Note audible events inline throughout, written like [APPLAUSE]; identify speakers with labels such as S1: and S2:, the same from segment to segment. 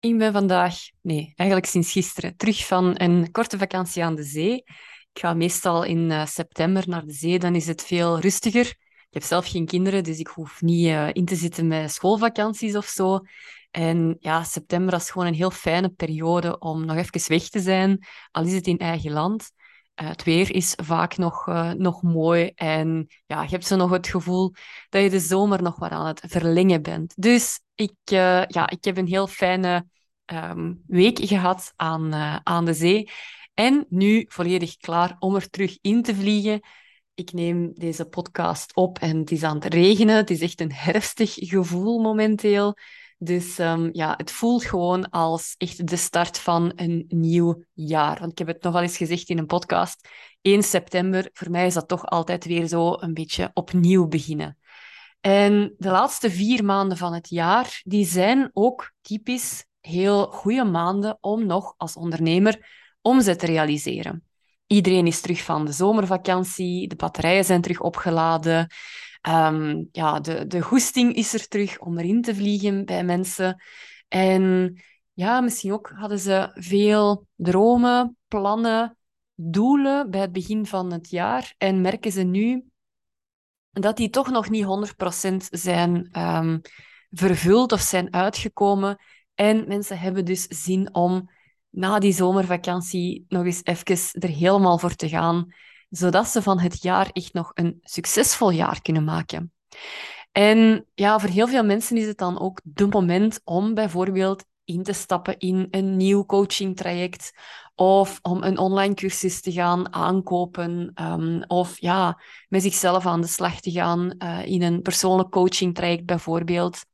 S1: Ik ben vandaag, nee, eigenlijk sinds gisteren, terug van een korte vakantie aan de zee. Ik ga meestal in uh, september naar de zee, dan is het veel rustiger. Ik heb zelf geen kinderen, dus ik hoef niet uh, in te zitten met schoolvakanties of zo. En ja, september is gewoon een heel fijne periode om nog even weg te zijn, al is het in eigen land. Uh, het weer is vaak nog, uh, nog mooi en ja, je hebt zo nog het gevoel dat je de zomer nog wat aan het verlengen bent. Dus ik, uh, ja, ik heb een heel fijne um, week gehad aan, aan de zee. En nu volledig klaar om er terug in te vliegen. Ik neem deze podcast op en het is aan het regenen. Het is echt een herfstig gevoel momenteel. Dus um, ja, het voelt gewoon als echt de start van een nieuw jaar. Want ik heb het nogal eens gezegd in een podcast. 1 september, voor mij is dat toch altijd weer zo een beetje opnieuw beginnen. En de laatste vier maanden van het jaar, die zijn ook typisch heel goede maanden om nog als ondernemer omzet te realiseren. Iedereen is terug van de zomervakantie, de batterijen zijn terug opgeladen. Um, ja, de, de goesting is er terug om erin te vliegen bij mensen. En ja, misschien ook hadden ze veel dromen, plannen, doelen bij het begin van het jaar. En merken ze nu dat die toch nog niet 100% zijn um, vervuld of zijn uitgekomen. En mensen hebben dus zin om na die zomervakantie nog eens even er helemaal voor te gaan zodat ze van het jaar echt nog een succesvol jaar kunnen maken. En ja, voor heel veel mensen is het dan ook de moment om bijvoorbeeld in te stappen in een nieuw coachingtraject of om een online cursus te gaan aankopen um, of ja, met zichzelf aan de slag te gaan uh, in een persoonlijk coachingtraject bijvoorbeeld.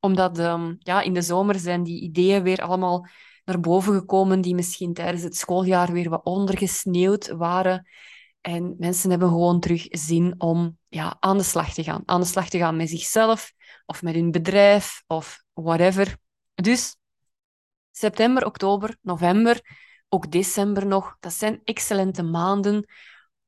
S1: Omdat um, ja, in de zomer zijn die ideeën weer allemaal naar boven gekomen die misschien tijdens het schooljaar weer wat ondergesneeuwd waren. En mensen hebben gewoon terug zin om ja, aan de slag te gaan. Aan de slag te gaan met zichzelf of met hun bedrijf of whatever. Dus september, oktober, november, ook december nog, dat zijn excellente maanden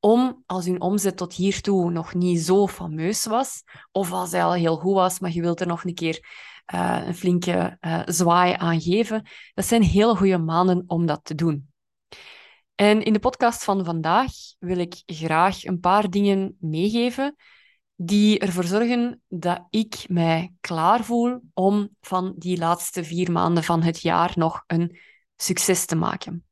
S1: om, als hun omzet tot hiertoe nog niet zo fameus was, of als hij al heel goed was, maar je wilt er nog een keer uh, een flinke uh, zwaai aan geven, dat zijn hele goede maanden om dat te doen. En in de podcast van vandaag wil ik graag een paar dingen meegeven die ervoor zorgen dat ik mij klaar voel om van die laatste vier maanden van het jaar nog een succes te maken.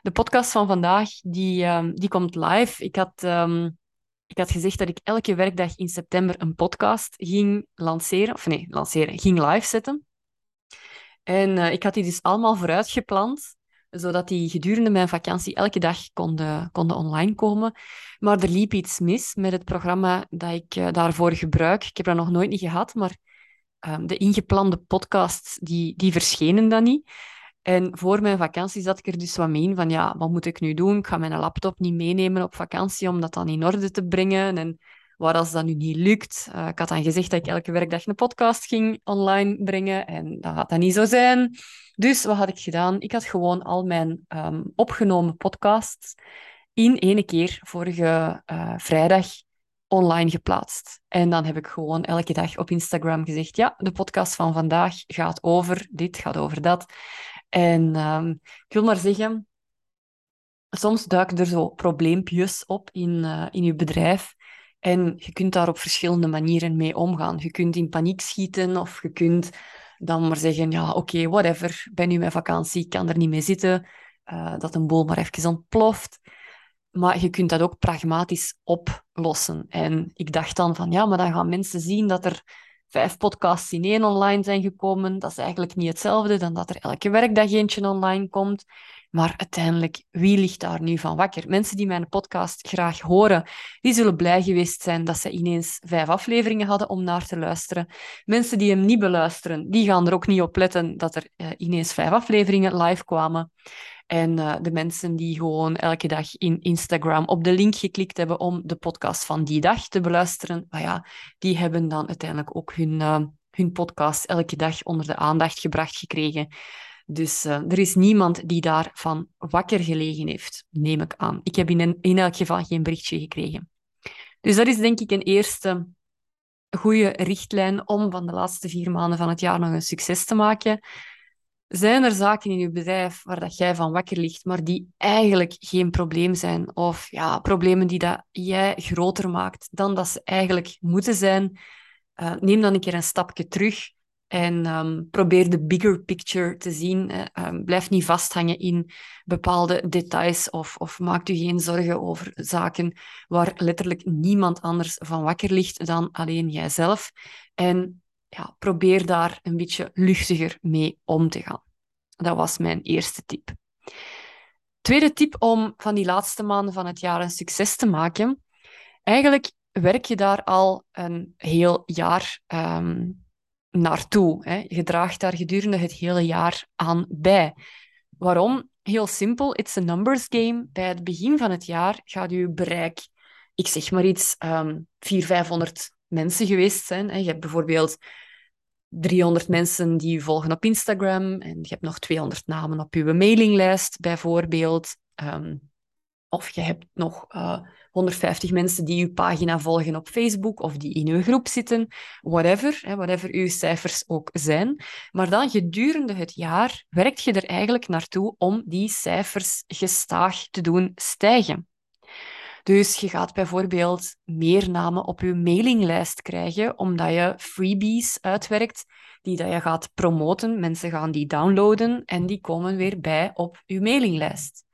S1: De podcast van vandaag die, um, die komt live. Ik had, um, ik had gezegd dat ik elke werkdag in september een podcast ging lanceren, of nee, lanceren, ging live zetten. En uh, ik had die dus allemaal vooruit gepland zodat die gedurende mijn vakantie elke dag konden, konden online komen. Maar er liep iets mis met het programma dat ik uh, daarvoor gebruik. Ik heb dat nog nooit niet gehad, maar uh, de ingeplande podcasts die, die verschenen dan niet. En voor mijn vakantie zat ik er dus wat mee in van, ja, wat moet ik nu doen? Ik ga mijn laptop niet meenemen op vakantie om dat dan in orde te brengen. En waar als dat nu niet lukt, uh, ik had dan gezegd dat ik elke werkdag een podcast ging online brengen en dat gaat dat niet zo zijn. Dus wat had ik gedaan? Ik had gewoon al mijn um, opgenomen podcasts in ene keer vorige uh, vrijdag online geplaatst. En dan heb ik gewoon elke dag op Instagram gezegd: ja, de podcast van vandaag gaat over dit, gaat over dat. En um, ik wil maar zeggen, soms duiken er zo probleempjes op in, uh, in je bedrijf. En je kunt daar op verschillende manieren mee omgaan. Je kunt in paniek schieten of je kunt dan maar zeggen, ja, oké, okay, whatever, ben nu met vakantie, kan er niet mee zitten, uh, dat een boel maar even ontploft. Maar je kunt dat ook pragmatisch oplossen. En ik dacht dan van, ja, maar dan gaan mensen zien dat er vijf podcasts in één online zijn gekomen. Dat is eigenlijk niet hetzelfde dan dat er elke werkdag eentje online komt. Maar uiteindelijk, wie ligt daar nu van wakker? Mensen die mijn podcast graag horen, die zullen blij geweest zijn dat ze ineens vijf afleveringen hadden om naar te luisteren. Mensen die hem niet beluisteren, die gaan er ook niet op letten dat er uh, ineens vijf afleveringen live kwamen. En uh, de mensen die gewoon elke dag in Instagram op de link geklikt hebben om de podcast van die dag te beluisteren, maar ja, die hebben dan uiteindelijk ook hun, uh, hun podcast elke dag onder de aandacht gebracht gekregen. Dus uh, er is niemand die daarvan wakker gelegen heeft, neem ik aan. Ik heb in, elk geval geen berichtje gekregen. Dus dat is denk ik een eerste goede richtlijn om van de laatste vier maanden van het jaar nog een succes te maken? Zijn er zaken in je bedrijf waar dat jij van wakker ligt, maar die eigenlijk geen probleem zijn? Of ja, problemen die dat jij groter maakt dan dat ze eigenlijk moeten zijn? Uh, neem dan een keer een stapje terug en um, probeer de bigger picture te zien. Um, blijf niet vasthangen in bepaalde details of, of maak u geen zorgen over zaken waar letterlijk niemand anders van wakker ligt dan alleen jijzelf. En ja, probeer daar een beetje luchtiger mee om te gaan. Dat was mijn eerste tip. Tweede tip om van die laatste maanden van het jaar een succes te maken. Eigenlijk werk je daar al een heel jaar um, naartoe. Hè. Je draagt daar gedurende het hele jaar aan bij. Waarom? Heel simpel, it's a numbers game. Bij het begin van het jaar gaat je bereik, ik zeg maar iets, um, 400, 500 mensen geweest zijn. Hè. Je hebt bijvoorbeeld 300 mensen die je volgen op Instagram en je hebt nog 200 namen op je mailinglijst, bijvoorbeeld. Um, of je hebt nog uh, 150 mensen die uw pagina volgen op Facebook of die in uw groep zitten, whatever, hè, whatever uw cijfers ook zijn. Maar dan gedurende het jaar werkt je er eigenlijk naartoe om die cijfers gestaag te doen stijgen. Dus je gaat bijvoorbeeld meer namen op je mailinglijst krijgen, omdat je freebies uitwerkt die dat je gaat promoten. Mensen gaan die downloaden en die komen weer bij op je mailinglijst.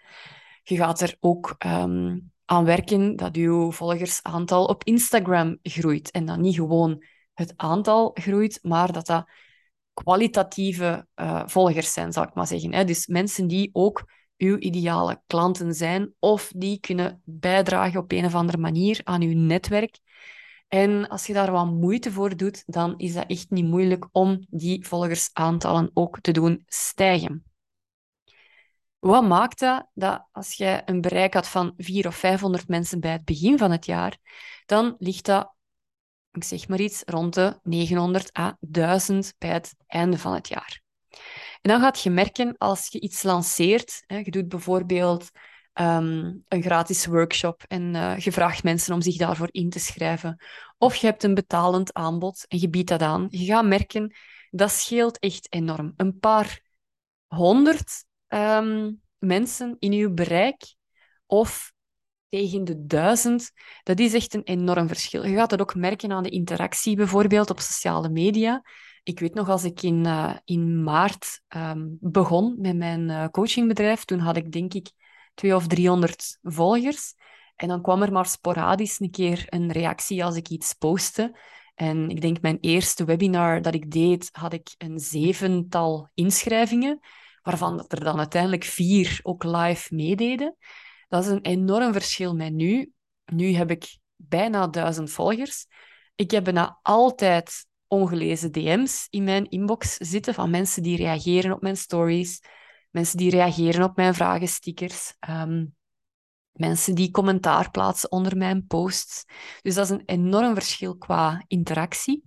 S1: Je gaat er ook um, aan werken dat uw volgersaantal op Instagram groeit. En dat niet gewoon het aantal groeit, maar dat dat kwalitatieve uh, volgers zijn, zal ik maar zeggen. Hè? Dus mensen die ook uw ideale klanten zijn of die kunnen bijdragen op een of andere manier aan uw netwerk. En als je daar wat moeite voor doet, dan is dat echt niet moeilijk om die volgersaantallen ook te doen stijgen. Wat maakt dat, dat als je een bereik had van 400 of 500 mensen bij het begin van het jaar, dan ligt dat, ik zeg maar iets, rond de 900 à 1000 bij het einde van het jaar. En dan gaat je merken als je iets lanceert, hè, je doet bijvoorbeeld um, een gratis workshop en uh, je vraagt mensen om zich daarvoor in te schrijven, of je hebt een betalend aanbod en je biedt dat aan, je gaat merken, dat scheelt echt enorm. Een paar honderd um, mensen in uw bereik of tegen de duizend, dat is echt een enorm verschil. Je gaat dat ook merken aan de interactie, bijvoorbeeld op sociale media. Ik weet nog, als ik in, uh, in maart um, begon met mijn uh, coachingbedrijf, toen had ik denk ik twee of driehonderd volgers. En dan kwam er maar sporadisch een keer een reactie als ik iets postte. En ik denk mijn eerste webinar dat ik deed, had ik een zevental inschrijvingen waarvan dat er dan uiteindelijk vier ook live meededen. Dat is een enorm verschil met nu. Nu heb ik bijna duizend volgers. Ik heb bijna altijd ongelezen DM's in mijn inbox zitten van mensen die reageren op mijn stories, mensen die reageren op mijn vragenstickers, um, mensen die commentaar plaatsen onder mijn posts. Dus dat is een enorm verschil qua interactie.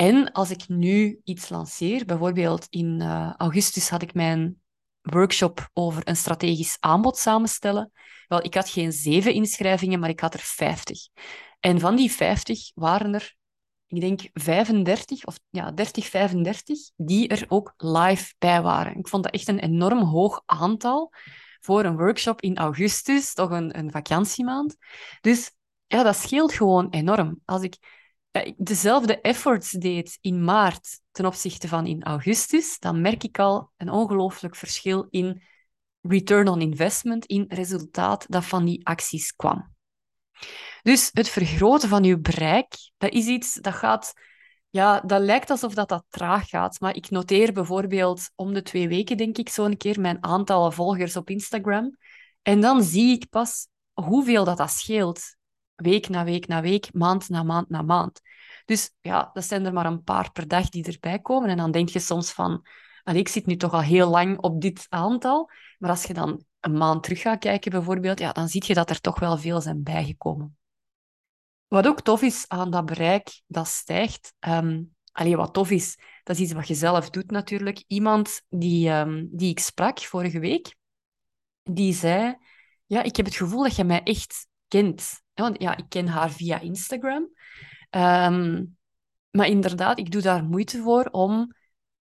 S1: En als ik nu iets lanceer, bijvoorbeeld in uh, augustus had ik mijn workshop over een strategisch aanbod samenstellen. Wel, ik had geen zeven inschrijvingen, maar ik had er vijftig. En van die vijftig waren er, ik denk 35 of ja, 30, 35, die er ook live bij waren. Ik vond dat echt een enorm hoog aantal voor een workshop in augustus, toch een, een vakantiemaand. Dus ja, dat scheelt gewoon enorm. Als ik dezelfde efforts deed in maart ten opzichte van in augustus, dan merk ik al een ongelooflijk verschil in return on investment, in resultaat dat van die acties kwam. Dus het vergroten van je bereik, dat is iets dat gaat... Ja, dat lijkt alsof dat, dat traag gaat, maar ik noteer bijvoorbeeld om de twee weken, denk ik, zo'n keer mijn aantal volgers op Instagram. En dan zie ik pas hoeveel dat, dat scheelt week na week na week, maand na maand na maand. Dus ja, dat zijn er maar een paar per dag die erbij komen. En dan denk je soms van, ik zit nu toch al heel lang op dit aantal. Maar als je dan een maand terug gaat kijken bijvoorbeeld, ja, dan zie je dat er toch wel veel zijn bijgekomen. Wat ook tof is aan dat bereik dat stijgt, um, wat tof is, dat is iets wat je zelf doet natuurlijk. Iemand die, um, die ik sprak vorige week, die zei, ja, ik heb het gevoel dat je mij echt kent. Ja, ik ken haar via Instagram. Um, Maar inderdaad, ik doe daar moeite voor om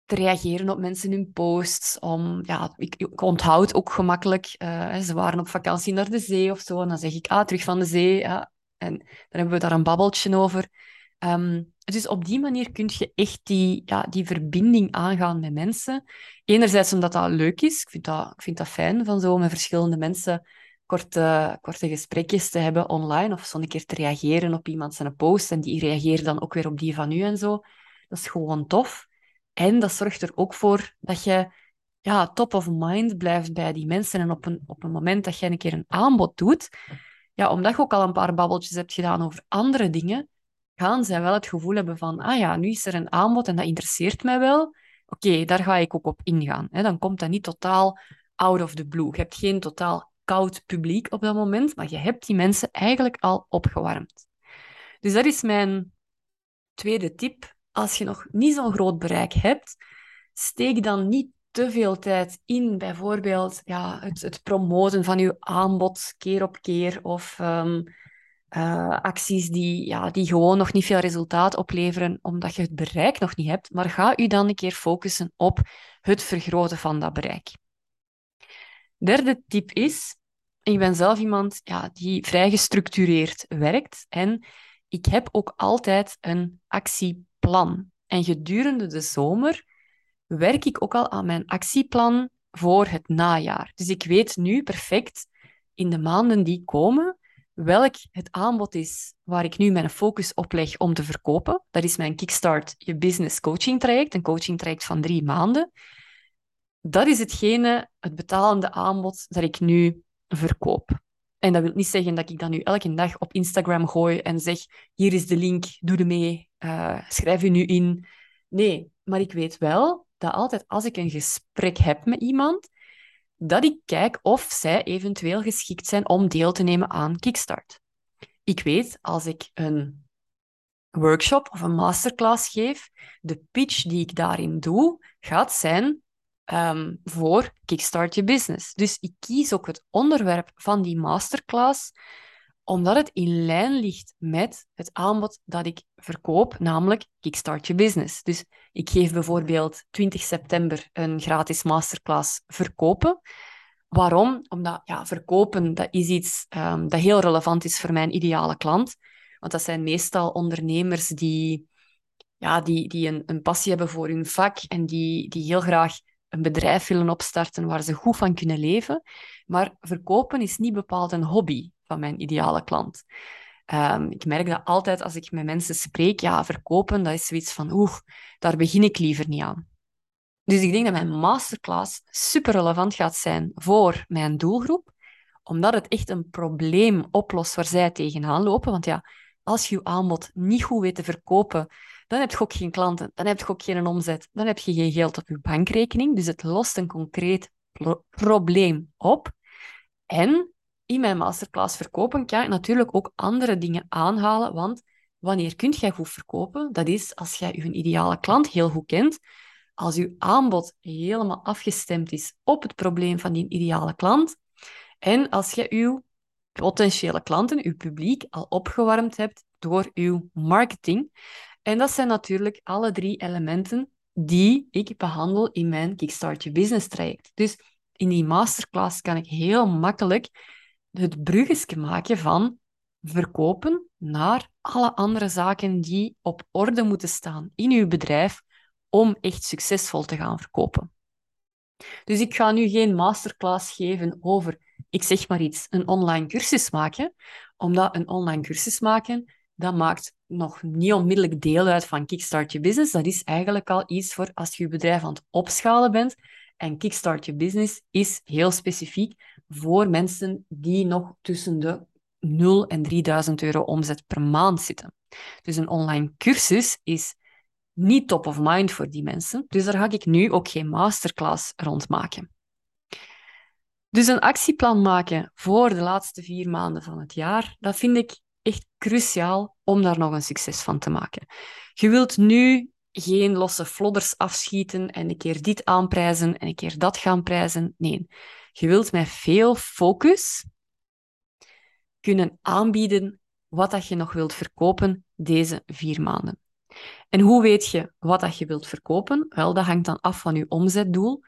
S1: te reageren op mensen hun posts. Om, ja, ik, ik onthoud ook gemakkelijk. Uh, ze waren op vakantie naar de zee of zo. En dan zeg ik, ah, terug van de zee. Ja. En dan hebben we daar een babbeltje over. Um, dus op die manier kun je echt die, ja, die verbinding aangaan met mensen. Enerzijds omdat dat leuk is. Ik vind dat, ik vind dat fijn van zo met verschillende mensen korte, korte gesprekjes te hebben online. Of zo een keer te reageren op iemand zijn post. En die reageert dan ook weer op die van u en zo. Dat is gewoon tof. En dat zorgt er ook voor dat je ja, top of mind blijft bij die mensen. En op een, op een moment dat je een keer een aanbod doet, ja, omdat je ook al een paar babbeltjes hebt gedaan over andere dingen, gaan zij wel het gevoel hebben van, ah ja, nu is er een aanbod en dat interesseert mij wel. Oké, daar ga ik ook op ingaan. Dan komt dat niet totaal out of the blue. Je hebt geen totaal koud publiek op dat moment, maar je hebt die mensen eigenlijk al opgewarmd. Dus dat is mijn tweede tip. Als je nog niet zo'n groot bereik hebt, steek dan niet te veel tijd in, bijvoorbeeld ja, het, het promoten van je aanbod keer op keer of ehm, uh, acties die, ja, die gewoon nog niet veel resultaat opleveren, omdat je het bereik nog niet hebt. Maar ga u dan een keer focussen op het vergroten van dat bereik. Derde tip is, ik ben zelf iemand ja, die vrij gestructureerd werkt en ik heb ook altijd een actieplan. En gedurende de zomer werk ik ook al aan mijn actieplan voor het najaar. Dus ik weet nu perfect in de maanden die komen welk het aanbod is waar ik nu mijn focus op leg om te verkopen. Dat is mijn Kickstart Je Business Coaching traject, een coaching traject van drie maanden. Dat is hetgene, het betalende aanbod dat ik nu verkoop. En dat wil niet zeggen dat ik dat nu elke dag op Instagram gooi en zeg: hier is de link, doe er mee, uh, schrijf je nu in. Nee, maar ik weet wel dat altijd als ik een gesprek heb met iemand, dat ik kijk of zij eventueel geschikt zijn om deel te nemen aan Kickstart. Ik weet, als ik een workshop of een masterclass geef, de pitch die ik daarin doe, gaat zijn um, voor Kickstart Je Business. Dus ik kies ook het onderwerp van die masterclass omdat het in lijn ligt met het aanbod dat ik verkoop, namelijk Kickstart Je Business. Dus ik geef bijvoorbeeld 20 september een gratis masterclass verkopen. Waarom? Omdat ja, verkopen dat is iets um, dat heel relevant is voor mijn ideale klant. Want dat zijn meestal ondernemers die, ja, die, die een, een passie hebben voor hun vak en die, die heel graag een bedrijf willen opstarten waar ze goed van kunnen leven. Maar verkopen is niet bepaald een hobby van mijn ideale klant. Um, ik merk dat altijd als ik met mensen spreek, ja, verkopen, dat is zoiets van, oeh, daar begin ik liever niet aan. Dus ik denk dat mijn masterclass super relevant gaat zijn voor mijn doelgroep, omdat het echt een probleem oplost waar zij tegenaan lopen. Want ja, als je je aanbod niet goed weet te verkopen, dan heb je ook geen klanten, dan heb je ook geen omzet, dan heb je geen geld op je bankrekening. Dus het lost een concreet probleem op. En in mijn masterclass verkopen kan ik natuurlijk ook andere dingen aanhalen, want wanneer kun jij goed verkopen? Dat is als jij je ideale klant heel goed kent, als je aanbod helemaal afgestemd is op het probleem van die ideale klant en als je je potentiële klanten, je publiek, al opgewarmd hebt door uw marketing. En dat zijn natuurlijk alle drie elementen die ik behandel in mijn Kickstart Your Business traject. Dus in die masterclass kan ik heel makkelijk het bruggetje maken van verkopen naar alle andere zaken die op orde moeten staan in uw bedrijf om echt succesvol te gaan verkopen. Dus ik ga nu geen masterclass geven over, ik zeg maar iets, een online cursus maken, omdat een online cursus maken, dat maakt nog niet onmiddellijk deel uit van Kickstart Je Business. Dat is eigenlijk al iets voor als je je bedrijf aan het opschalen bent. En Kickstart Je Business is heel specifiek voor mensen die nog tussen de 0 en 3000 euro omzet per maand zitten. Dus een online cursus is niet top of mind voor die mensen. Dus daar ga ik nu ook geen masterclass rond maken. Dus een actieplan maken voor de laatste vier maanden van het jaar, dat vind ik cruciaal om daar nog een succes van te maken. Je wilt nu geen losse flodders afschieten en een keer dit aanprijzen en een keer dat gaan prijzen. Nee, je wilt met veel focus kunnen aanbieden wat dat je nog wilt verkopen deze vier maanden. En hoe weet je wat dat je wilt verkopen? Wel, dat hangt dan af van je omzetdoel.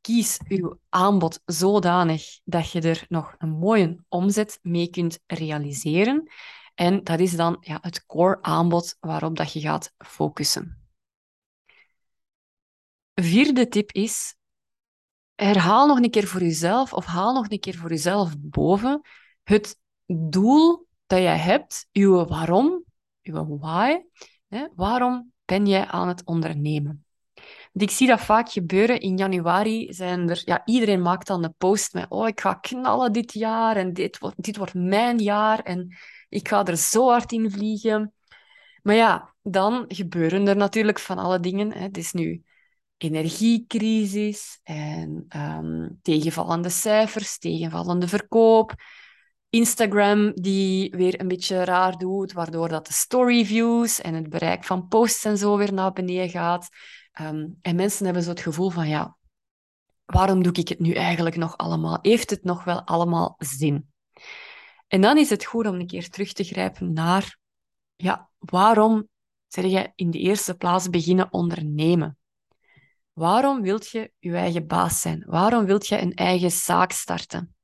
S1: Kies je aanbod zodanig dat je er nog een mooie omzet mee kunt realiseren. En dat is dan ja, het core aanbod waarop dat je gaat focussen. Vierde tip is, herhaal nog een keer voor jezelf of haal nog een keer voor jezelf boven het doel dat je hebt, je waarom, je why. Hè? Waarom ben jij aan het ondernemen? ik zie dat vaak gebeuren. In januari zijn er... Ja, iedereen maakt dan een post met oh, ik ga knallen dit jaar en dit wordt, dit wordt mijn jaar en ik ga er zo hard in vliegen. Maar ja, dan gebeuren er natuurlijk van alle dingen. Hè. Het is nu energiecrisis en um, tegenvallende cijfers, tegenvallende verkoop. Instagram die weer een beetje raar doet, waardoor dat de storyviews en het bereik van posts en zo weer naar beneden gaat. Ehm, en mensen hebben zo het gevoel van, ja, waarom doe ik het nu eigenlijk nog allemaal? Heeft het nog wel allemaal zin? En dan is het goed om een keer terug te grijpen naar, ja, waarom zeg je in de eerste plaats beginnen ondernemen? Waarom wilt je je eigen baas zijn? Waarom wilt je een eigen zaak starten?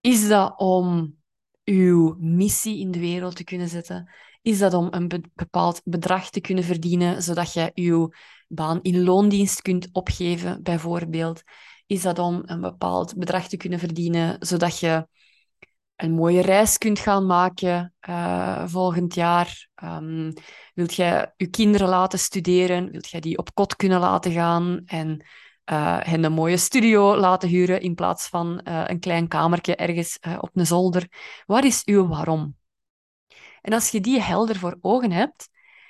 S1: Is dat om uw missie in de wereld te kunnen zetten? Is dat om een bepaald bedrag te kunnen verdienen, zodat je uw baan in loondienst kunt opgeven, bijvoorbeeld? Is dat om een bepaald bedrag te kunnen verdienen, zodat je een mooie reis kunt gaan maken uh, volgend jaar? Um, wilt jij je kinderen laten studeren? Wilt jij die op kot kunnen laten gaan en uh, hen een mooie studio laten huren in plaats van uh, een klein kamertje ergens op een zolder? Wat is uw waarom? En als je die helder voor ogen hebt,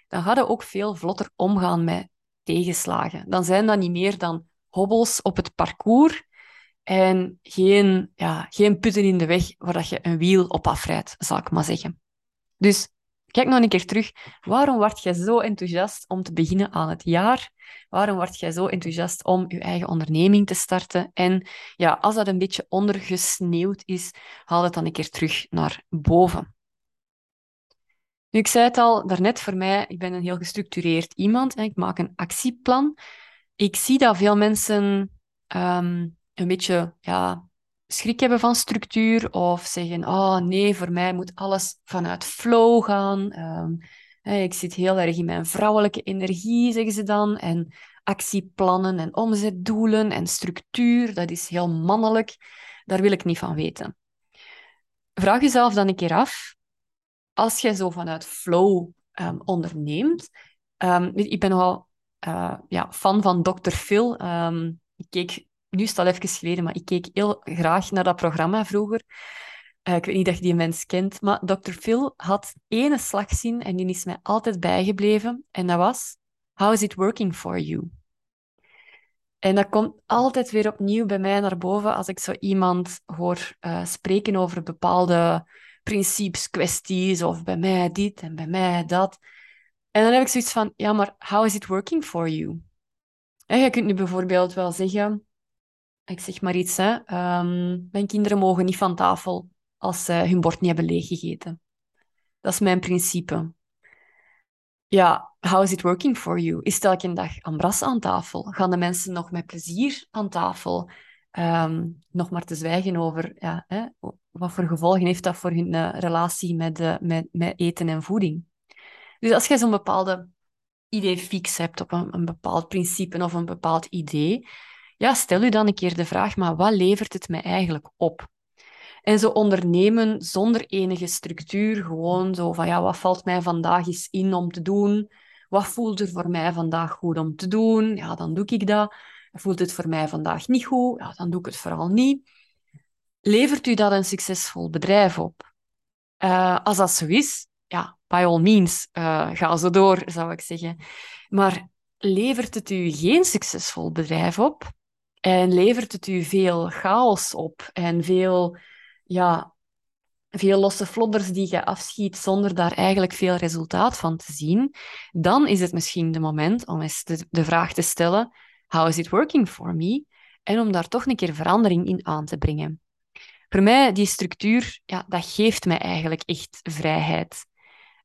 S1: dan ga je ook veel vlotter omgaan met tegenslagen. Dan zijn dat niet meer dan hobbels op het parcours, en geen, ja, geen putten in de weg waar je een wiel op afrijdt, zal ik maar zeggen. Dus kijk nog een keer terug. Waarom word jij zo enthousiast om te beginnen aan het jaar? Waarom word jij zo enthousiast om je eigen onderneming te starten? En ja, als dat een beetje ondergesneeuwd is, haal het dan een keer terug naar boven. Ik zei het al daarnet, voor mij, ik ben een heel gestructureerd iemand en ik maak een actieplan. Ik zie dat veel mensen ehm, een beetje ja, schrik hebben van structuur of zeggen, oh nee, voor mij moet alles vanuit flow gaan. Um, ik zit heel erg in mijn vrouwelijke energie, zeggen ze dan. En actieplannen en omzetdoelen en structuur, dat is heel mannelijk. Daar wil ik niet van weten. Vraag jezelf dan een keer af, als jij zo vanuit flow um, onderneemt, um, ik ben nogal uh, ja, fan van Dr. Phil. ik keek nu is het al even geleden, maar ik keek heel graag naar dat programma vroeger. Uh, ik weet niet dat je die mens kent, maar Dr. Phil had ene slagzin en die is mij altijd bijgebleven. En dat was, how is it working for you? En dat komt altijd weer opnieuw bij mij naar boven als ik zo iemand hoor uh, spreken over bepaalde principes, kwesties, of bij mij dit en bij mij dat. En dan heb ik zoiets van, ja, maar how is it working for you? En je kunt nu bijvoorbeeld wel zeggen, ik zeg maar iets, hè. Ehm, mijn kinderen mogen niet van tafel als ze hun bord niet hebben leeggegeten. Dat is mijn principe. Ja, how is it working for you? Is elke dag ambras aan tafel? Gaan de mensen nog met plezier aan tafel? Ehm, nog maar te zwijgen over ja, hè, wat voor gevolgen heeft dat voor hun uh, relatie met, met, met eten en voeding. Dus als je zo'n bepaalde idee fix hebt op een bepaald principe of een bepaald idee, ja, stel u dan een keer de vraag, maar wat levert het mij eigenlijk op? En zo ondernemen zonder enige structuur, gewoon zo van, ja, wat valt mij vandaag eens in om te doen? Wat voelt er voor mij vandaag goed om te doen? Ja, dan doe ik dat. Voelt het voor mij vandaag niet goed? Ja, dan doe ik het vooral niet. Levert u dat een succesvol bedrijf op? Uh, als dat zo is, ja, by all means, uh, ga zo door, zou ik zeggen. Maar levert het u geen succesvol bedrijf op? En levert het u veel chaos op en veel, ja, veel losse flodders die je afschiet zonder daar eigenlijk veel resultaat van te zien, dan is het misschien de moment om eens de, de vraag te stellen: How is it working for me? En om daar toch een keer verandering in aan te brengen. Voor mij, die structuur, ja, dat geeft mij eigenlijk echt vrijheid.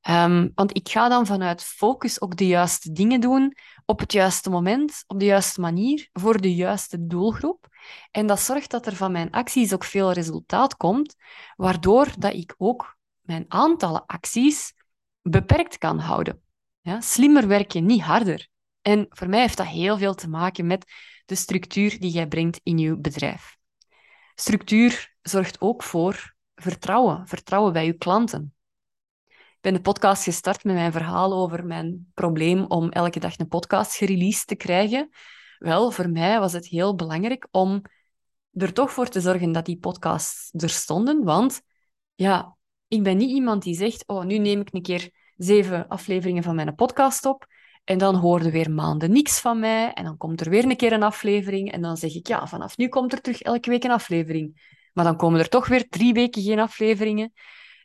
S1: Ehm, want ik ga dan vanuit focus ook de juiste dingen doen op het juiste moment, op de juiste manier, voor de juiste doelgroep. En dat zorgt dat er van mijn acties ook veel resultaat komt, waardoor dat ik ook mijn aantallen acties beperkt kan houden. Ja, slimmer werken, niet harder. En voor mij heeft dat heel veel te maken met de structuur die jij brengt in je bedrijf. Structuur zorgt ook voor vertrouwen, vertrouwen bij je klanten. Ben de podcast gestart met mijn verhaal over mijn probleem om elke dag een podcast gereleased te krijgen. Wel, voor mij was het heel belangrijk om er toch voor te zorgen dat die podcasts er stonden. Want ja, ik ben niet iemand die zegt, oh, nu neem ik een keer zeven afleveringen van mijn podcast op. En dan hoorde weer maanden niks van mij. En dan komt er weer een keer een aflevering. En dan zeg ik, ja, vanaf nu komt er terug elke week een aflevering. Maar dan komen er toch weer drie weken geen afleveringen.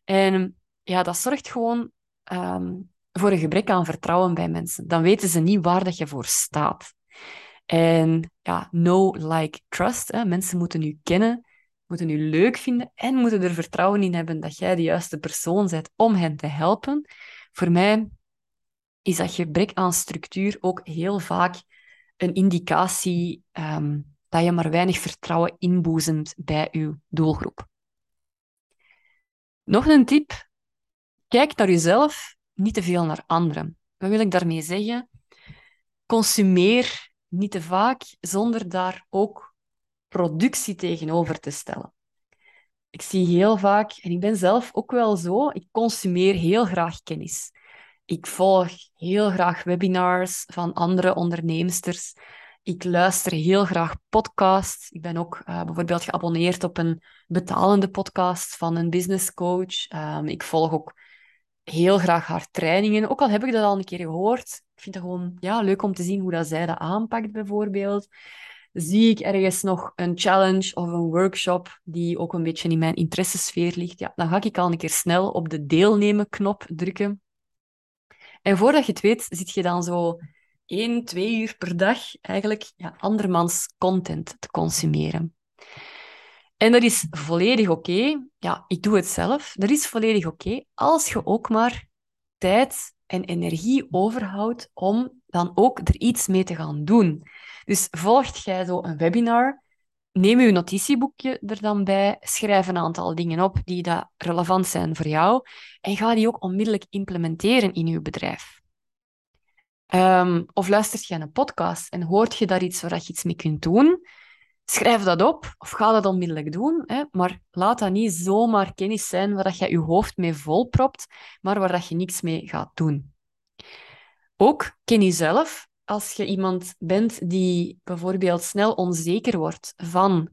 S1: En ja, dat zorgt gewoon ehm, voor een gebrek aan vertrouwen bij mensen. Dan weten ze niet waar dat je voor staat. En ja, no like, trust. Mensen moeten u kennen, moeten u leuk vinden en moeten er vertrouwen in hebben dat jij de juiste persoon bent om hen te helpen. Voor mij is dat gebrek aan structuur ook heel vaak een indicatie ehm, dat je maar weinig vertrouwen inboezemt bij je doelgroep. Nog een tip. Kijk naar jezelf, niet te veel naar anderen. Wat wil ik daarmee zeggen? Consumeer niet te vaak zonder daar ook productie tegenover te stellen. Ik zie heel vaak, en ik ben zelf ook wel zo, ik consumeer heel graag kennis. Ik volg heel graag webinars van andere onderneemsters. Ik luister heel graag podcasts. Ik ben ook uh, bijvoorbeeld geabonneerd op een betalende podcast van een business coach. Um, ik volg ook heel graag haar trainingen. Ook al heb ik dat al een keer gehoord. Ik vind het gewoon ja, leuk om te zien hoe dat zij dat aanpakt, bijvoorbeeld. Zie ik ergens nog een challenge of een workshop die ook een beetje in mijn interessesfeer ligt, ja, dan ga ik al een keer snel op de deelnemen knop drukken. En voordat je het weet, zit je dan zo één, twee uur per dag eigenlijk ja, andermans content te consumeren. En dat is volledig oké. Ja, ik doe het zelf. Dat is volledig oké als je ook maar tijd en energie overhoudt om dan ook er iets mee te gaan doen. Dus volgt jij zo een webinar, neem je notitieboekje er dan bij, schrijf een aantal dingen op die dat relevant zijn voor jou en ga die ook onmiddellijk implementeren in je bedrijf. Um, of luistert je een podcast en hoort je daar iets waar je iets mee kunt doen, schrijf dat op of ga dat onmiddellijk doen. Hè? Maar laat dat niet zomaar kennis zijn waar je je hoofd mee volpropt, maar waar dat je niks mee gaat doen. Ook ken jezelf als je iemand bent die bijvoorbeeld snel onzeker wordt van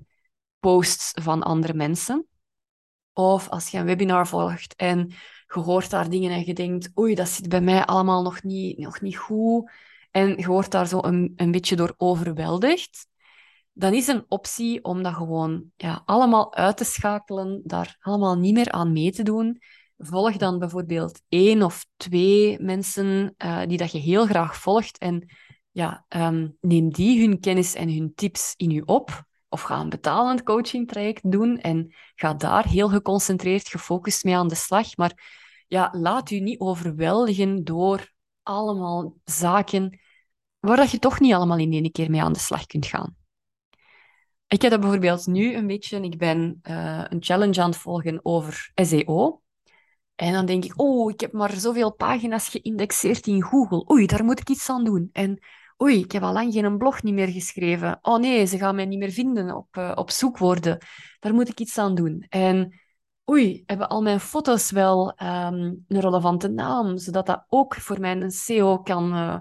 S1: posts van andere mensen. Of als je een webinar volgt en je hoort daar dingen en je denkt, oei, dat zit bij mij allemaal nog niet, nog niet goed. En je wordt daar zo een, een beetje door overweldigd. Dan is een optie om dat gewoon ja, allemaal uit te schakelen, daar allemaal niet meer aan mee te doen. Volg dan bijvoorbeeld één of twee mensen uh, die dat je heel graag volgt en ja, um, neem die hun kennis en hun tips in u op. Of ga een betalend coachingtraject doen en ga daar heel geconcentreerd, gefocust mee aan de slag. Maar ja, laat u niet overweldigen door allemaal zaken waar dat je toch niet allemaal in één keer mee aan de slag kunt gaan. Ik heb dat bijvoorbeeld nu een beetje, ik ben uh, een challenge aan het volgen over SEO. En dan denk ik, oh, ik heb maar zoveel pagina's geïndexeerd in Google. Oei, daar moet ik iets aan doen. En oei, ik heb al lang geen blog niet meer geschreven. Oh nee, ze gaan mij niet meer vinden op, uh, op zoekwoorden. Daar moet ik iets aan doen. En oei, hebben al mijn foto's wel um, een relevante naam, zodat dat ook voor mijn SEO kan uh,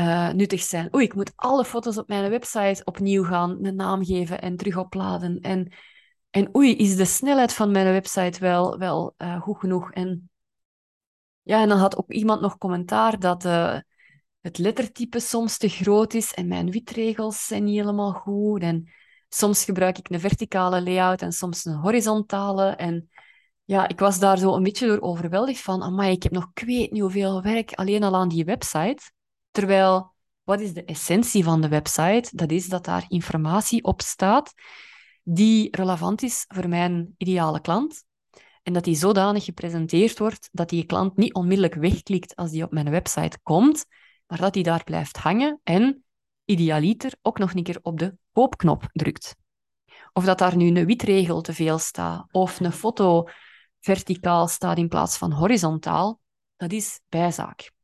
S1: uh, nuttig zijn. Oei, ik moet alle foto's op mijn website opnieuw gaan een naam geven en terug opladen. En, en oei, is de snelheid van mijn website wel, wel uh, goed genoeg? En ja, en dan had ook iemand nog commentaar dat het lettertype soms te groot is en mijn witregels zijn niet helemaal goed. En soms gebruik ik een verticale layout en soms een horizontale. En ja, ik was daar zo een beetje door overweldigd van, amai, ik heb nog ik weet niet hoeveel werk alleen al aan die website. Terwijl, wat is de essentie van de website? Dat is dat daar informatie op staat die relevant is voor mijn ideale klant. en dat die zodanig gepresenteerd wordt dat die klant niet onmiddellijk wegklikt als die op mijn website komt, maar dat die daar blijft hangen en idealiter ook nog een keer op de koopknop drukt. Of dat daar nu een witregel te veel staat, of een foto verticaal staat in plaats van horizontaal, dat is bijzaak.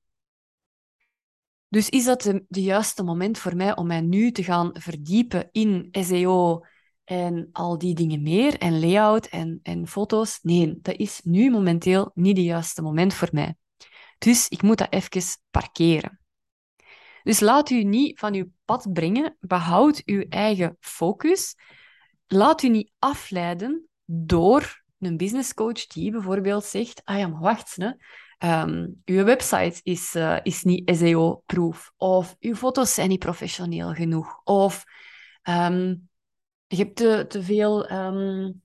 S1: Dus is dat de, juiste moment voor mij om mij nu te gaan verdiepen in SEO en al die dingen meer, en layout en, en foto's? Nee, dat is nu momenteel niet de juiste moment voor mij. Dus ik moet dat even parkeren. Dus laat u niet van uw pad brengen, behoud uw eigen focus. Laat u niet afleiden door een business coach die bijvoorbeeld zegt: Ah ja, maar wacht, hè. Um, uw website is, uh, is niet SEO-proof. Of uw foto's zijn niet professioneel genoeg. Of um, je hebt te, veel um,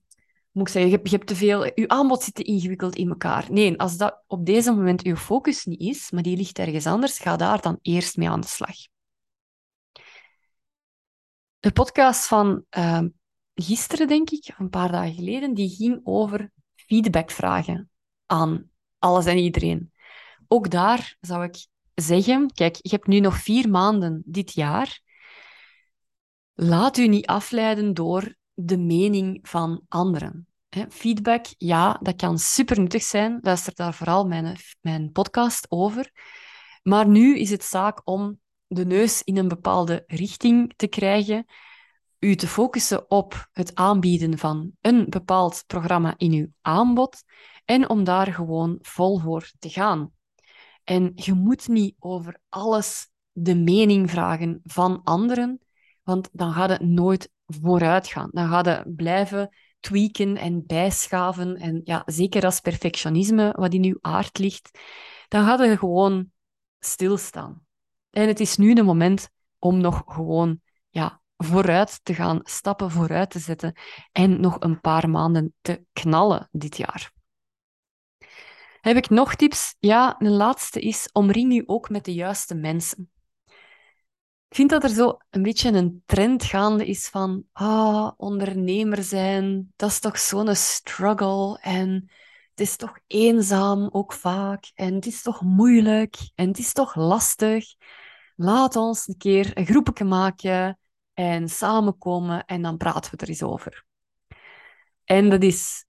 S1: moet ik zeggen, je hebt, te veel, je aanbod zit te ingewikkeld in elkaar. Nee, als dat op deze moment je focus niet is, maar die ligt ergens anders, ga daar dan eerst mee aan de slag. De podcast van gisteren, denk ik, een paar dagen geleden, die ging over feedbackvragen aan alles en iedereen. Ook daar zou ik zeggen, kijk, je hebt nu nog vier maanden dit jaar. Laat u niet afleiden door de mening van anderen. Feedback, ja, dat kan super nuttig zijn. Luister daar vooral mijn, mijn podcast over. Maar nu is het zaak om de neus in een bepaalde richting te krijgen, u te focussen op het aanbieden van een bepaald programma in uw aanbod en om daar gewoon vol voor te gaan. En je moet niet over alles de mening vragen van anderen, want dan gaat het nooit vooruit gaan. Dan gaat het blijven tweaken en bijschaven. En ja, zeker als perfectionisme, wat in uw aard ligt, dan gaat het gewoon stilstaan. En het is nu de moment om nog gewoon ja, vooruit te gaan, stappen vooruit te zetten en nog een paar maanden te knallen dit jaar. Heb ik nog tips? Ja, een laatste is omring u ook met de juiste mensen. Ik vind dat er zo een beetje een trend gaande is van ah, ondernemer zijn, dat is toch zo'n struggle en het is toch eenzaam ook vaak en het is toch moeilijk en het is toch lastig. Laat ons een keer een groepje maken en samenkomen en dan praten we er eens over. En dat is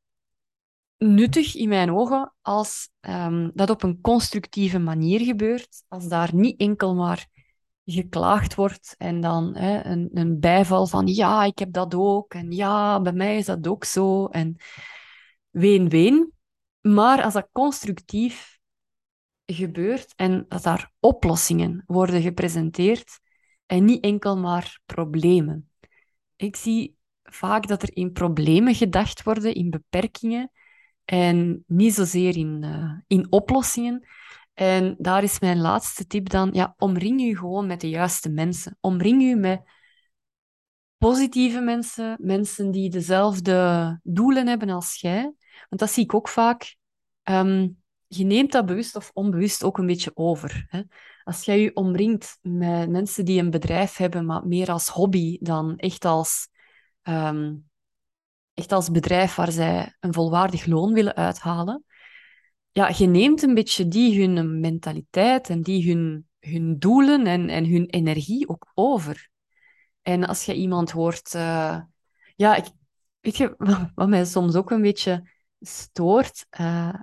S1: nuttig in mijn ogen als um, dat op een constructieve manier gebeurt, als daar niet enkel maar geklaagd wordt en dan hè, een, een bijval van ja, ik heb dat ook en ja, bij mij is dat ook zo en ween-ween. Maar als dat constructief gebeurt en dat daar oplossingen worden gepresenteerd en niet enkel maar problemen. Ik zie vaak dat er in problemen gedacht worden, in beperkingen en niet zozeer in, uh, in oplossingen. En daar is mijn laatste tip dan, ja, omring je gewoon met de juiste mensen. Omring je met positieve mensen, mensen die dezelfde doelen hebben als jij. Want dat zie ik ook vaak. Um, je neemt dat bewust of onbewust ook een beetje over. Hè? Als jij je omringt met mensen die een bedrijf hebben, maar meer als hobby dan echt als, um, echt als bedrijf waar zij een volwaardig loon willen uithalen, ja, je neemt een beetje die hun mentaliteit en die hun, hun doelen en, en hun energie ook over. En als je iemand hoort... Uh, ja, ik, weet je, [LAUGHS] wat, mij soms ook een beetje stoort... Uh,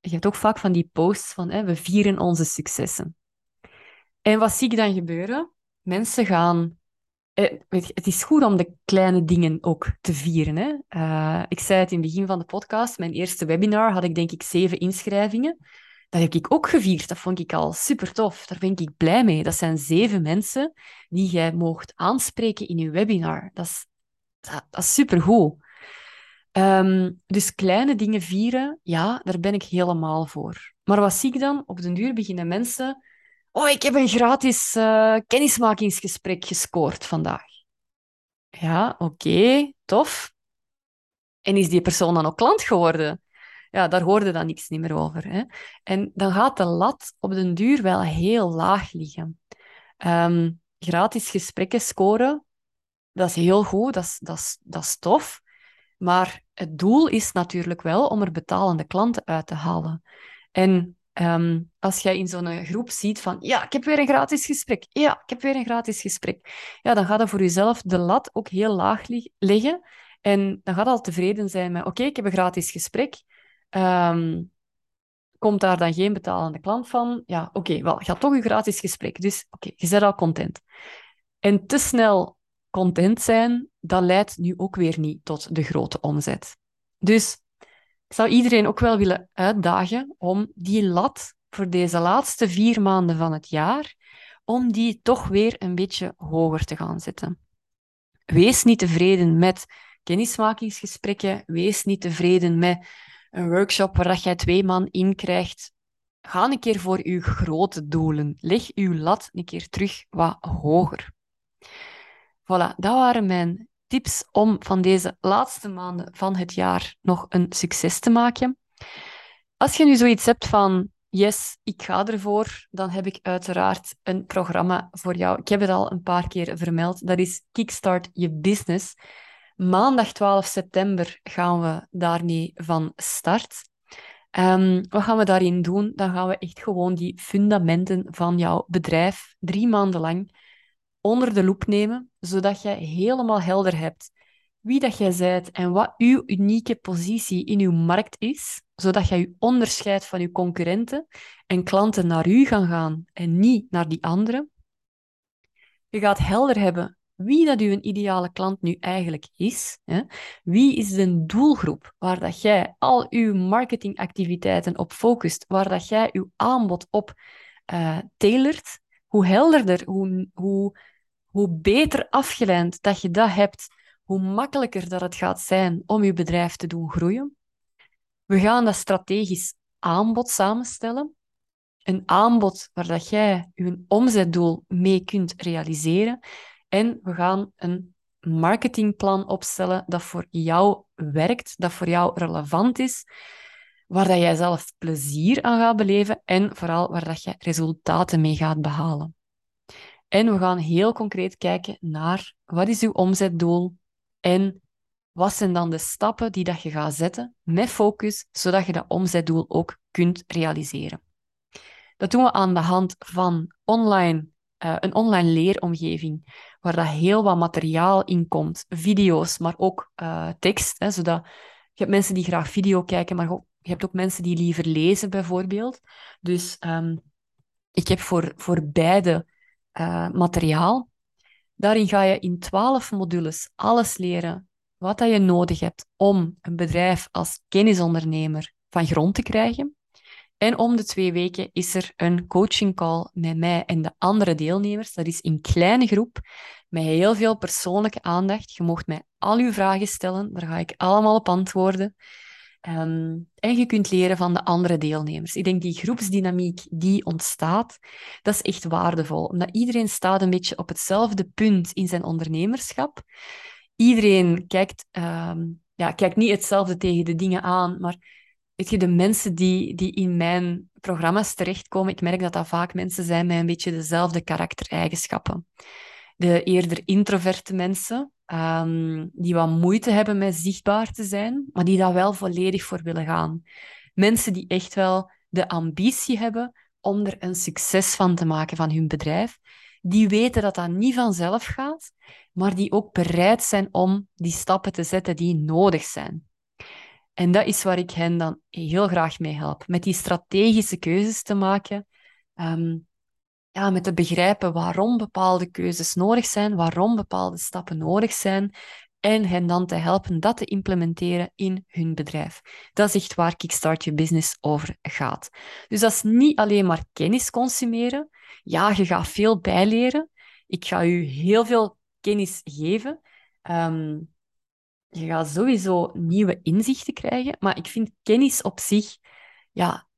S1: je hebt ook vaak van die posts van hè, we vieren onze successen. En wat zie ik dan gebeuren? Mensen gaan eh, het is goed om de kleine dingen ook te vieren. Hè? Uh, ik zei het in het begin van de podcast, mijn eerste webinar had ik denk ik zeven inschrijvingen. Dat heb ik ook gevierd. Dat vond ik al super tof. Daar ben ik blij mee. Dat zijn zeven mensen die jij mocht aanspreken in je webinar. Dat is, dat, supergoed. Um, dus kleine dingen vieren, ja, daar ben ik helemaal voor. Maar wat zie ik dan? Op den duur beginnen mensen Oh, ik heb een gratis uh, kennismakingsgesprek gescoord vandaag. Ja, oké, tof. En is die persoon dan ook klant geworden? Ja, daar hoorde dan niks meer over. Hè? En dan gaat de lat op den duur wel heel laag liggen. Um, gratis gesprekken scoren, dat is heel goed, dat is, dat is, dat is tof. Maar het doel is natuurlijk wel om er betalende klanten uit te halen. En ehm, als jij in zo'n groep ziet van, ja, ik heb weer een gratis gesprek, ja, ik heb weer een gratis gesprek, ja, dan gaat je voor jezelf de lat ook heel laag leggen. En dan gaat al tevreden zijn met, oké, ik heb een gratis gesprek. Ehm, komt daar dan geen betalende klant van? Ja, oké, wel, je had toch een gratis gesprek. Dus oké, je bent al content. En te snel content zijn, dat leidt nu ook weer niet tot de grote omzet. Dus ik zou iedereen ook wel willen uitdagen om die lat voor deze laatste vier maanden van het jaar, om die toch weer een beetje hoger te gaan zetten. Wees niet tevreden met kennismakingsgesprekken, wees niet tevreden met een workshop waar jij twee man in krijgt. Ga een keer voor uw grote doelen. Leg uw lat een keer terug wat hoger. Voilà, dat waren mijn tips om van deze laatste maanden van het jaar nog een succes te maken. Als je nu zoiets hebt van, yes, ik ga ervoor, dan heb ik uiteraard een programma voor jou. Ik heb het al een paar keer vermeld. Dat is Kickstart Je Business. Maandag 12 september gaan we daarmee van start. Um, wat gaan we daarin doen? Dan gaan we echt gewoon die fundamenten van jouw bedrijf drie maanden lang onder de loep nemen, zodat je helemaal helder hebt wie dat jij bent en wat uw unieke positie in uw markt is, zodat jij je onderscheidt van uw concurrenten en klanten naar u gaan gaan en niet naar die anderen. Je gaat helder hebben wie dat uw ideale klant nu eigenlijk is. Hè? Wie is de doelgroep waar dat jij al uw marketingactiviteiten op focust, waar dat jij uw aanbod op uh, tailert. Hoe helderder, hoe, hoe hoe beter afgeleid dat je dat hebt, hoe makkelijker dat het gaat zijn om je bedrijf te doen groeien. We gaan dat strategisch aanbod samenstellen. Een aanbod waar dat jij je omzetdoel mee kunt realiseren. En we gaan een marketingplan opstellen dat voor jou werkt, dat voor jou relevant is, waar dat jij zelf plezier aan gaat beleven en vooral waar dat je resultaten mee gaat behalen. En we gaan heel concreet kijken naar wat is uw omzetdoel en wat zijn dan de stappen die dat je gaat zetten met focus, zodat je dat omzetdoel ook kunt realiseren. Dat doen we aan de hand van online, uh, een online leeromgeving, waar dat heel wat materiaal in komt, video's, maar ook uh, tekst, hè, zodat je hebt mensen die graag video kijken, maar je hebt ook mensen die liever lezen, bijvoorbeeld. Dus um, ik heb voor, voor beide uh, materiaal. Daarin ga je in twaalf modules alles leren wat dat je nodig hebt om een bedrijf als kennisondernemer van grond te krijgen. En om de twee weken is er een coaching call met mij en de andere deelnemers. Dat is in kleine groep, met heel veel persoonlijke aandacht. Je mocht mij al uw vragen stellen, daar ga ik allemaal op antwoorden. Ehm, en je kunt leren van de andere deelnemers. Ik denk die groepsdynamiek die ontstaat, dat is echt waardevol. Omdat iedereen staat een beetje op hetzelfde punt in zijn ondernemerschap. Iedereen kijkt, um, ja, kijkt niet hetzelfde tegen de dingen aan, maar weet je, de mensen die, die in mijn programma's terechtkomen, ik merk dat dat vaak mensen zijn met een beetje dezelfde karaktereigenschappen. De eerder introverte mensen, um, die wat moeite hebben met zichtbaar te zijn, maar die daar wel volledig voor willen gaan. Mensen die echt wel de ambitie hebben om er een succes van te maken van hun bedrijf, die weten dat dat niet vanzelf gaat, maar die ook bereid zijn om die stappen te zetten die nodig zijn. En dat is waar ik hen dan heel graag mee help. Met die strategische keuzes te maken, um, ja, met te begrijpen waarom bepaalde keuzes nodig zijn, waarom bepaalde stappen nodig zijn en hen dan te helpen dat te implementeren in hun bedrijf. Dat is echt waar Kickstart Je Business over gaat. Dus dat is niet alleen maar kennis consumeren. Ja, je gaat veel bijleren. Ik ga u heel veel kennis geven. Um, je gaat sowieso nieuwe inzichten krijgen, maar ik vind kennis op zich, ja,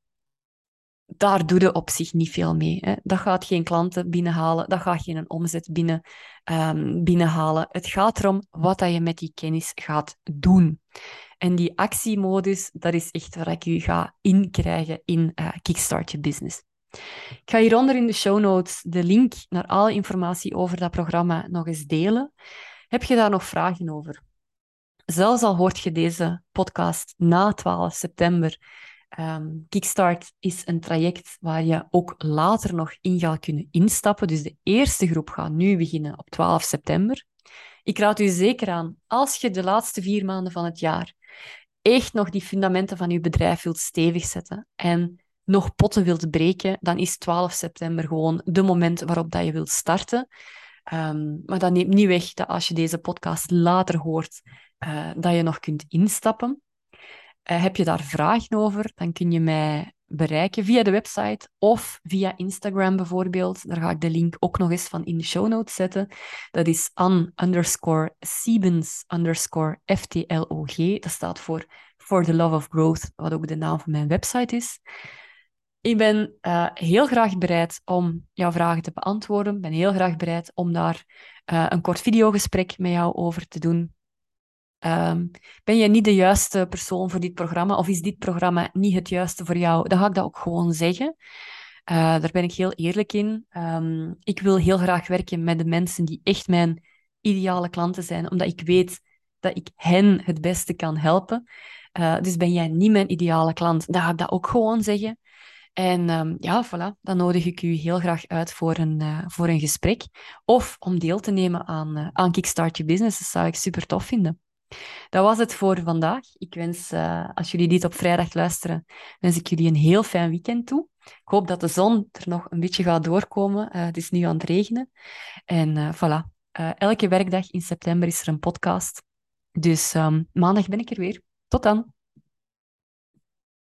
S1: daar doe je op zich niet veel mee. Hè. Dat gaat geen klanten binnenhalen, dat gaat geen omzet binnen, um, binnenhalen. Het gaat erom wat dat je met die kennis gaat doen. En die actiemodus, dat is echt waar ik u ga inkrijgen in uh, Kickstart Je Business. Ik ga hieronder in de show notes de link naar alle informatie over dat programma nog eens delen. Heb je daar nog vragen over? zelfs al hoort je deze podcast na 12 september, um, Kickstart is een traject waar je ook later nog in gaat kunnen instappen. Dus de eerste groep gaat nu beginnen op 12 september. Ik raad u zeker aan, als je de laatste vier maanden van het jaar echt nog die fundamenten van je bedrijf wilt stevig zetten en nog potten wilt breken, dan is 12 september gewoon de moment waarop dat je wilt starten. Um, maar dat neemt niet weg dat als je deze podcast later hoort, uh, dat je nog kunt instappen. Uh, heb je daar vragen over, dan kun je mij bereiken via de website of via Instagram bijvoorbeeld. Daar ga ik de link ook nog eens van in de show notes zetten. Dat is an underscore Siebens underscore FTLOG. Dat staat voor For the Love of Growth, wat ook de naam van mijn website is. Ik ben uh, heel graag bereid om jouw vragen te beantwoorden. Ik ben heel graag bereid om daar uh, een kort videogesprek met jou over te doen. Um, ben je niet de juiste persoon voor dit programma of is dit programma niet het juiste voor jou? Dan ga ik dat ook gewoon zeggen. Uh, daar ben ik heel eerlijk in. Um, ik wil heel graag werken met de mensen die echt mijn ideale klanten zijn, omdat ik weet dat ik hen het beste kan helpen. Uh, dus ben jij niet mijn ideale klant, dan ga ik dat ook gewoon zeggen. En um, ja, voilà, dan nodig ik u heel graag uit voor een, uh, voor een gesprek. Of om deel te nemen aan, aan Kickstart Your Business. Dat zou ik super tof vinden. Dat was het voor vandaag. Ik wens, uh, als jullie dit op vrijdag luisteren, wens ik jullie een heel fijn weekend toe. Ik hoop dat de zon er nog een beetje gaat doorkomen. het is nu aan het regenen. En voilà, elke werkdag in september is er een podcast. Dus um, maandag ben ik er weer. Tot dan.